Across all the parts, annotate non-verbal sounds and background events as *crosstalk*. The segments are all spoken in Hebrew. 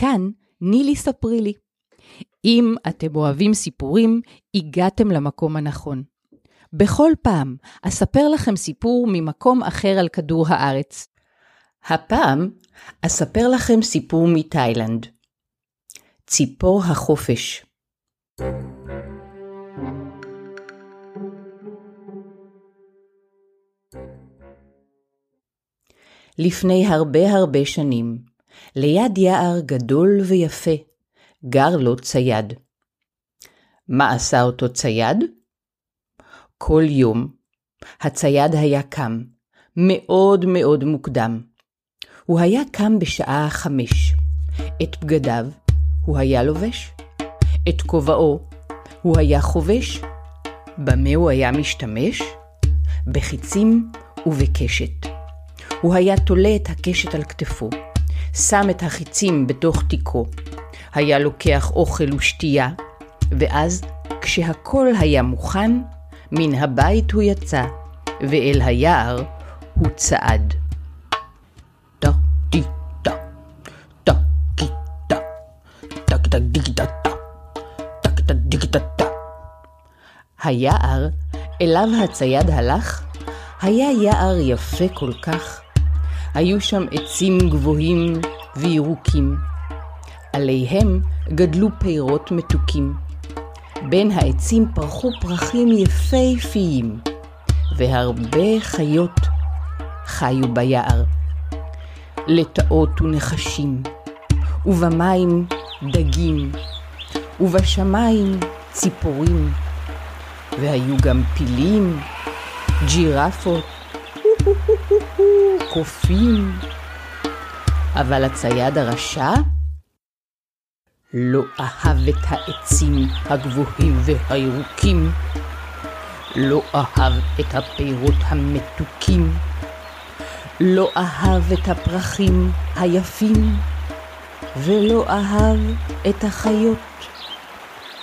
כאן נילי ספרי. אם אתם אוהבים סיפורים, הגעתם למקום הנכון. בכל פעם אספר לכם סיפור ממקום אחר על כדור הארץ. הפעם אספר לכם סיפור מתאילנד. ציפור החופש. לפני הרבה הרבה שנים, ליד יער גדול ויפה, גר לו צייד. מה עשה אותו צייד? כל יום הצייד היה קם, מאוד מאוד מוקדם. הוא היה קם בשעה חמש. את בגדיו הוא היה לובש, את כובעו הוא היה חובש. במה הוא היה משתמש? בחיצים ובקשת. הוא היה תולה את הקשת על כתפו, שם את החיצים בתוך תיקו, היה לוקח אוכל ושתייה, ואז, כשהכל היה מוכן, מן הבית הוא יצא, ואל היער הוא צעד. היער אליו הצייד הלך, היה יער יפה כל כך. היו שם עצים גבוהים וירוקים. עליהם גדלו פירות מתוקים. בין העצים פרחו פרחים יפהפיים, והרבה חיות חיו ביער. לטאות ונחשים, ובמים דגים, ובשמיים ציפורים, והיו גם פילים, ג'ירפות, קופים. אבל הצייד הרשע לא אהב את העצים הגבוהים והירוקים, לא אהב את הפירות המתוקים, לא אהב את הפרחים היפים, ולא אהב את החיות.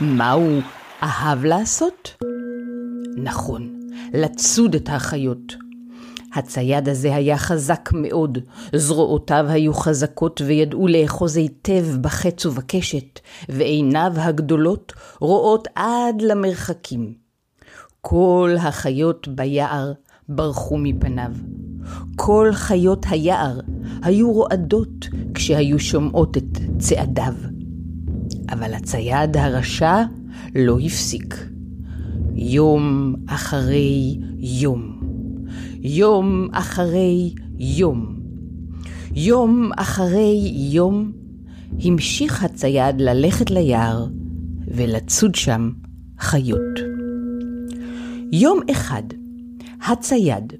מה הוא אהב לעשות? נכון, לצוד את החיות. הצייד הזה היה חזק מאוד, זרועותיו היו חזקות וידעו לאחוז היטב בחץ ובקשת, ועיניו הגדולות רואות עד למרחקים. כל החיות ביער ברחו מפניו. כל חיות היער היו רועדות כשהיו שומעות את צעדיו. אבל הצייד הרשע לא הפסיק. יום אחרי יום. יום אחרי יום. יום אחרי יום המשיך הצייד ללכת ליער ולצוד שם חיות. יום אחד הצייד,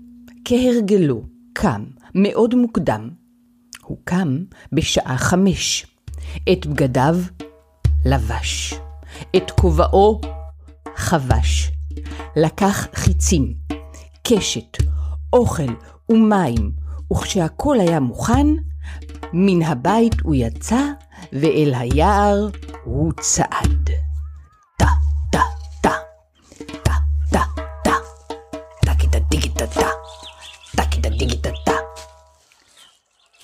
כהרגלו, קם מאוד מוקדם. הוא קם בשעה חמש. את בגדיו לבש, את כובעו חבש. לקח חיצים, קשת, אוכל ומים, וכשהכל היה מוכן, מן הבית הוא יצא, ואל היער הוא צעד.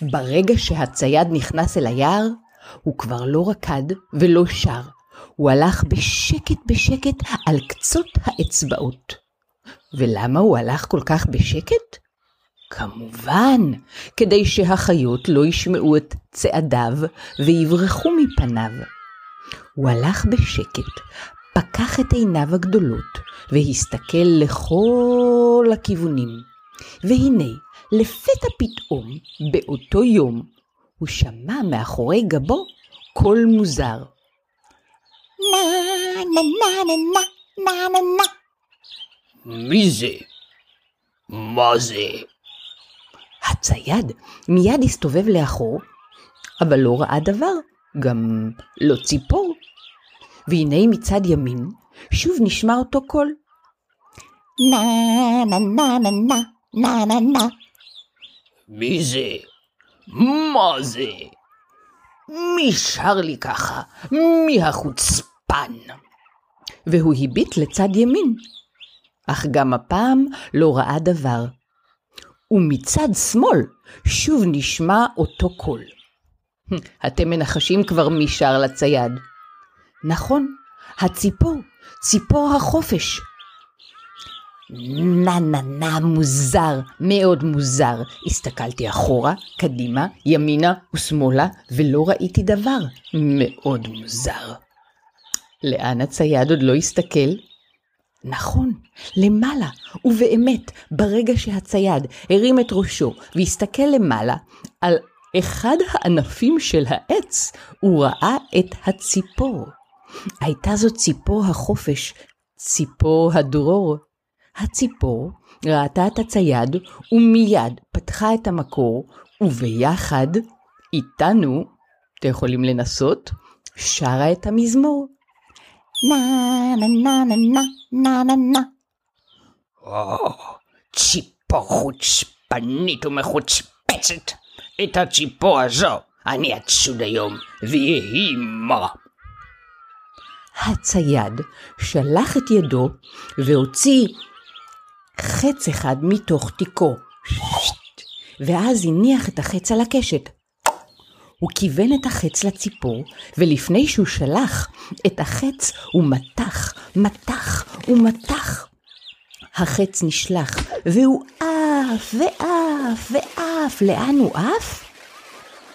ברגע שהצייד נכנס אל היער, הוא כבר לא רקד ולא שר, הוא הלך בשקט בשקט על קצות האצבעות. ולמה הוא הלך כל כך בשקט? כמובן, כדי שהחיות לא ישמעו את צעדיו ויברחו מפניו. הוא הלך בשקט, פקח את עיניו הגדולות, והסתכל לכל הכיוונים. והנה, לפתע פתאום, באותו יום, הוא שמע מאחורי גבו קול מוזר. נה נה נה נה נה נה נה מי זה? מה זה? הצייד מיד הסתובב לאחור, אבל לא ראה דבר, גם לא ציפור. והנה מצד ימין, שוב נשמע אותו קול. na na na na na na na na מי זה? מה זה? מי שר לי ככה? מי החוצפן? והוא הביט לצד ימין. אך גם הפעם לא ראה דבר. ומצד שמאל שוב נשמע אותו קול. אתם מנחשים כבר מי שר לצייד. נכון, הציפור, ציפור החופש. נה נה נה מוזר, מאוד מוזר. הסתכלתי אחורה, קדימה, ימינה ושמאלה, ולא ראיתי דבר. מאוד מוזר. לאן הצייד עוד לא הסתכל? נכון, למעלה, ובאמת, ברגע שהצייד הרים את ראשו והסתכל למעלה, על אחד הענפים של העץ, הוא ראה את הציפור. הייתה זו ציפור החופש, ציפור הדרור. הציפור ראתה את הצייד ומיד פתחה את המקור, וביחד, איתנו, אתם יכולים לנסות, שרה את המזמור. na na na na na na na na או, ציפור חוצפנית ומחוצפצת. את הציפור הזו אני אצוד היום, ויהי מה. הצייד שלח את ידו והוציא חץ אחד מתוך תיקו, ואז הניח את החץ על הקשת. הוא כיוון את החץ לציפור, ולפני שהוא שלח את החץ, הוא מתח, מתח ומתח. החץ נשלח, והוא עף ועף ועף. לאן הוא עף?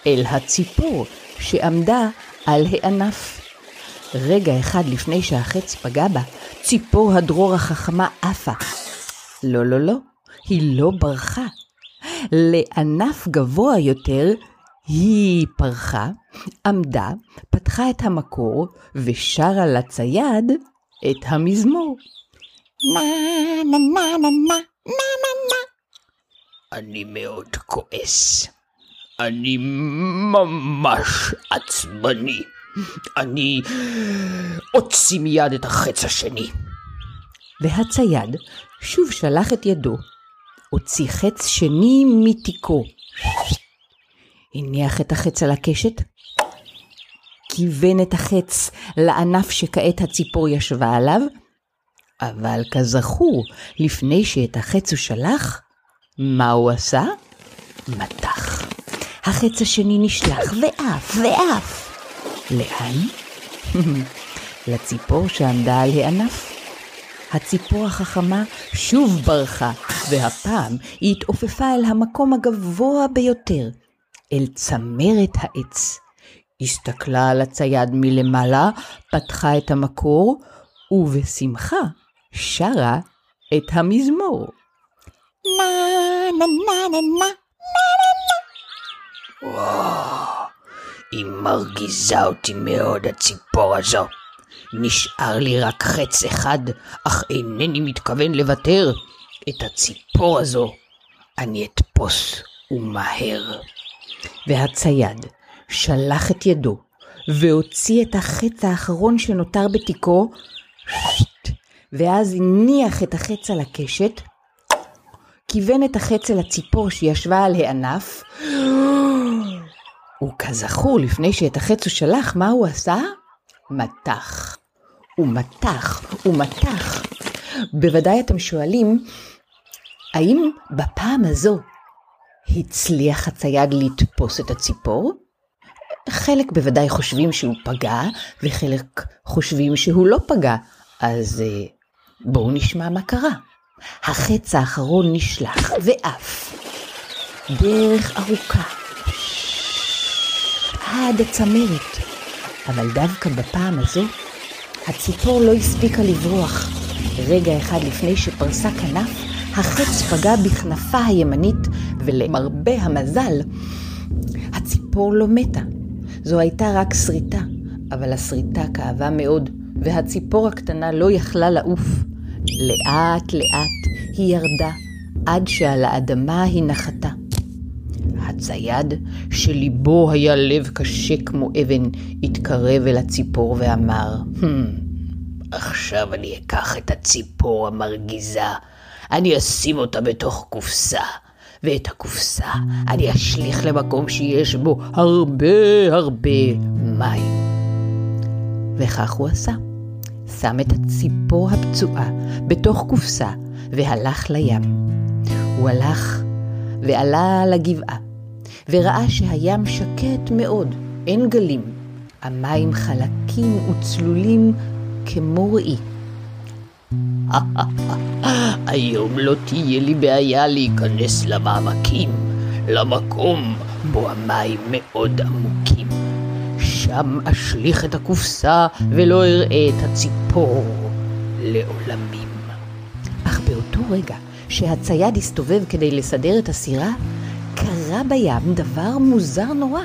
אל הציפור שעמדה על הענף. רגע אחד לפני שהחץ פגע בה, ציפור הדרור החכמה עפה. לא, לא, לא, היא לא ברחה. לענף גבוה יותר היא פרחה, עמדה, פתחה את המקור ושרה לצייד את המזמור. נה נה נה נה נה נה נה אני מאוד כועס. אני ממש עצבני. אני אוציא מיד את החץ השני. והצייד שוב שלח את ידו, הוציא חץ שני מתיקו. הניח את החץ על הקשת, כיוון את החץ לענף שכעת הציפור ישבה עליו, אבל כזכור, לפני שאת החץ הוא שלח, מה הוא עשה? מתח. החץ השני נשלח ועף ועף. לאן? *laughs* לציפור שעמדה על הענף. הציפור החכמה שוב ברחה, והפעם היא התעופפה אל המקום הגבוה ביותר, אל צמרת העץ. הסתכלה על הצייד מלמעלה, פתחה את המקור, ובשמחה שרה את המזמור. na na na na na היא מרגיזה אותי מאוד, הציפור הזו. נשאר לי רק חץ אחד, אך אינני מתכוון לוותר. את הציפור הזו אני אתפוס ומהר. והצייד שלח את ידו והוציא את החץ האחרון שנותר בתיקו, ואז הניח את החץ על הקשת, כיוון את החץ אל הציפור שישבה על הענף, וכזכור, לפני שאת החץ הוא שלח, מה הוא עשה? מתח. ומתח, ומתח. בוודאי אתם שואלים, האם בפעם הזו הצליח הצייד לתפוס את הציפור? חלק בוודאי חושבים שהוא פגע, וחלק חושבים שהוא לא פגע. אז אה, בואו נשמע מה קרה. החץ האחרון נשלח ועף. דרך ארוכה. עד הצמרת. אבל דווקא בפעם הזו, הציפור לא הספיקה לברוח. רגע אחד לפני שפרסה כנף, החץ פגע בכנפה הימנית, ולמרבה המזל, הציפור לא מתה. זו הייתה רק שריטה, אבל השריטה כאבה מאוד, והציפור הקטנה לא יכלה לעוף. לאט לאט היא ירדה, עד שעל האדמה היא נחתה. הצייד, שליבו היה לב קשה כמו אבן, התקרב אל הציפור ואמר, Hmm, עכשיו אני אקח את הציפור המרגיזה, אני אשים אותה בתוך קופסה, ואת הקופסה אני אשליך למקום שיש בו הרבה הרבה מים. וכך הוא עשה. שם את הציפור הפצועה בתוך קופסה והלך לים. הוא הלך ועלה לגבעה, וראה שהים שקט מאוד, אין גלים. המים חלקים וצלולים כמו ראי. *laughs* היום לא תהיה לי בעיה להיכנס למעמקים, למקום בו המים מאוד עמוקים. שם אשליך את הקופסה ולא אראה את הציפור לעולמים. אך באותו רגע שהצייד הסתובב כדי לסדר את הסירה, קרה בים דבר מוזר נורא.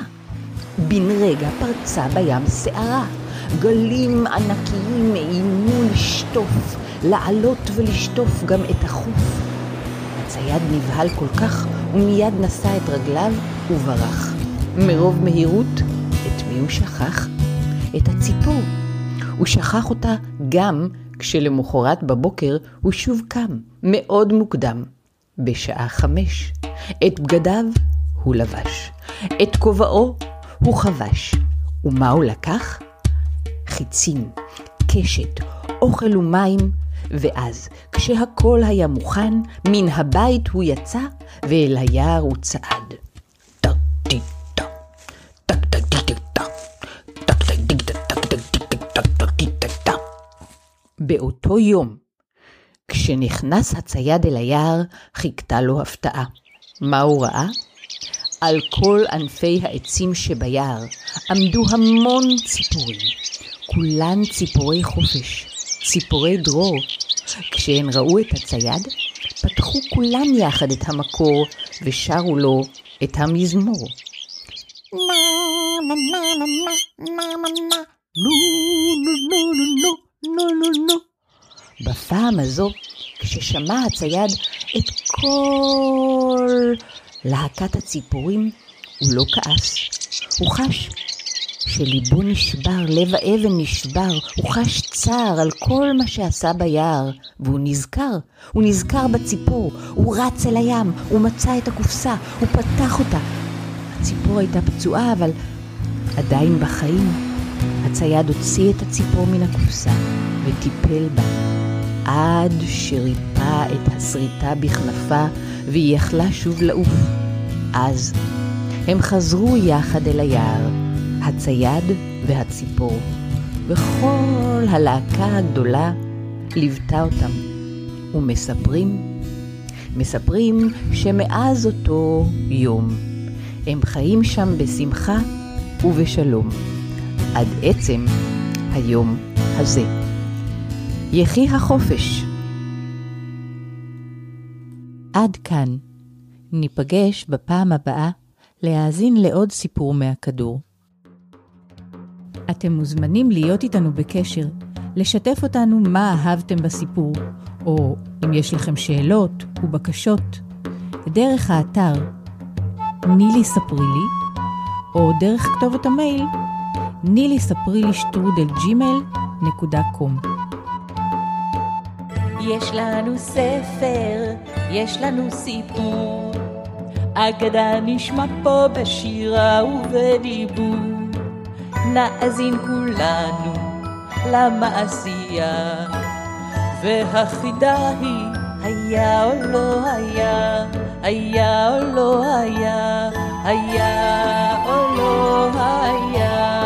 בן רגע פרצה בים סערה. גלים ענקיים איימו לשטוף, לעלות ולשטוף גם את החוף. הצייד נבהל כל כך, ומיד נשא את רגליו וברח. מרוב מהירות, את מי הוא שכח? את הציפור. הוא שכח אותה גם כשלמחרת בבוקר הוא שוב קם, מאוד מוקדם, בשעה חמש. את בגדיו הוא לבש, את כובעו הוא חבש. ומה הוא לקח? חיצים, קשת, אוכל ומים, ואז, כשהכל היה מוכן, מן הבית הוא יצא, ואל היער הוא צעד. באותו יום, כשנכנס הצייד אל היער, חיכתה לו הפתעה. מה הוא ראה? על כל ענפי העצים שביער עמדו המון ציפורים, כולן ציפורי חופש, ציפורי דרור. כשהן ראו את הצייד, פתחו כולן יחד את המקור ושרו לו את המזמור. בפעם הזו, כששמע הצייד את כל להקת הציפורים, הוא לא כעס. הוא חש שליבו נשבר, לב האבן נשבר, הוא חש צער על כל מה שעשה ביער, והוא נזכר, הוא נזכר בציפור, הוא רץ אל הים, הוא מצא את הקופסה, הוא פתח אותה. הציפור הייתה פצועה, אבל עדיין בחיים. הצייד הוציא את הציפור מן הקופסה וטיפל בה, עד שריפא את הסריטה בכנפה והיא יכלה שוב לעוף. אז הם חזרו יחד אל היער, הצייד והציפור, וכל הלהקה הגדולה ליוותה אותם, ומספרים, מספרים שמאז אותו יום הם חיים שם בשמחה ובשלום. עד עצם היום הזה. יחי החופש. עד כאן. ניפגש בפעם הבאה להאזין לעוד סיפור מהכדור. אתם מוזמנים להיות איתנו בקשר, לשתף אותנו מה אהבתם בסיפור, או אם יש לכם שאלות ובקשות, דרך האתר נילי ספרי לי, או דרך כתובת המייל נילי ספרי לי שטרודל ג'ימל נקודה קום. יש לנו ספר, יש לנו סיפור. אגדה נשמע פה בשירה ובדיבור. נאזין כולנו למעשייה, והחידה היא היה או לא היה, היה או לא היה, היה או לא היה.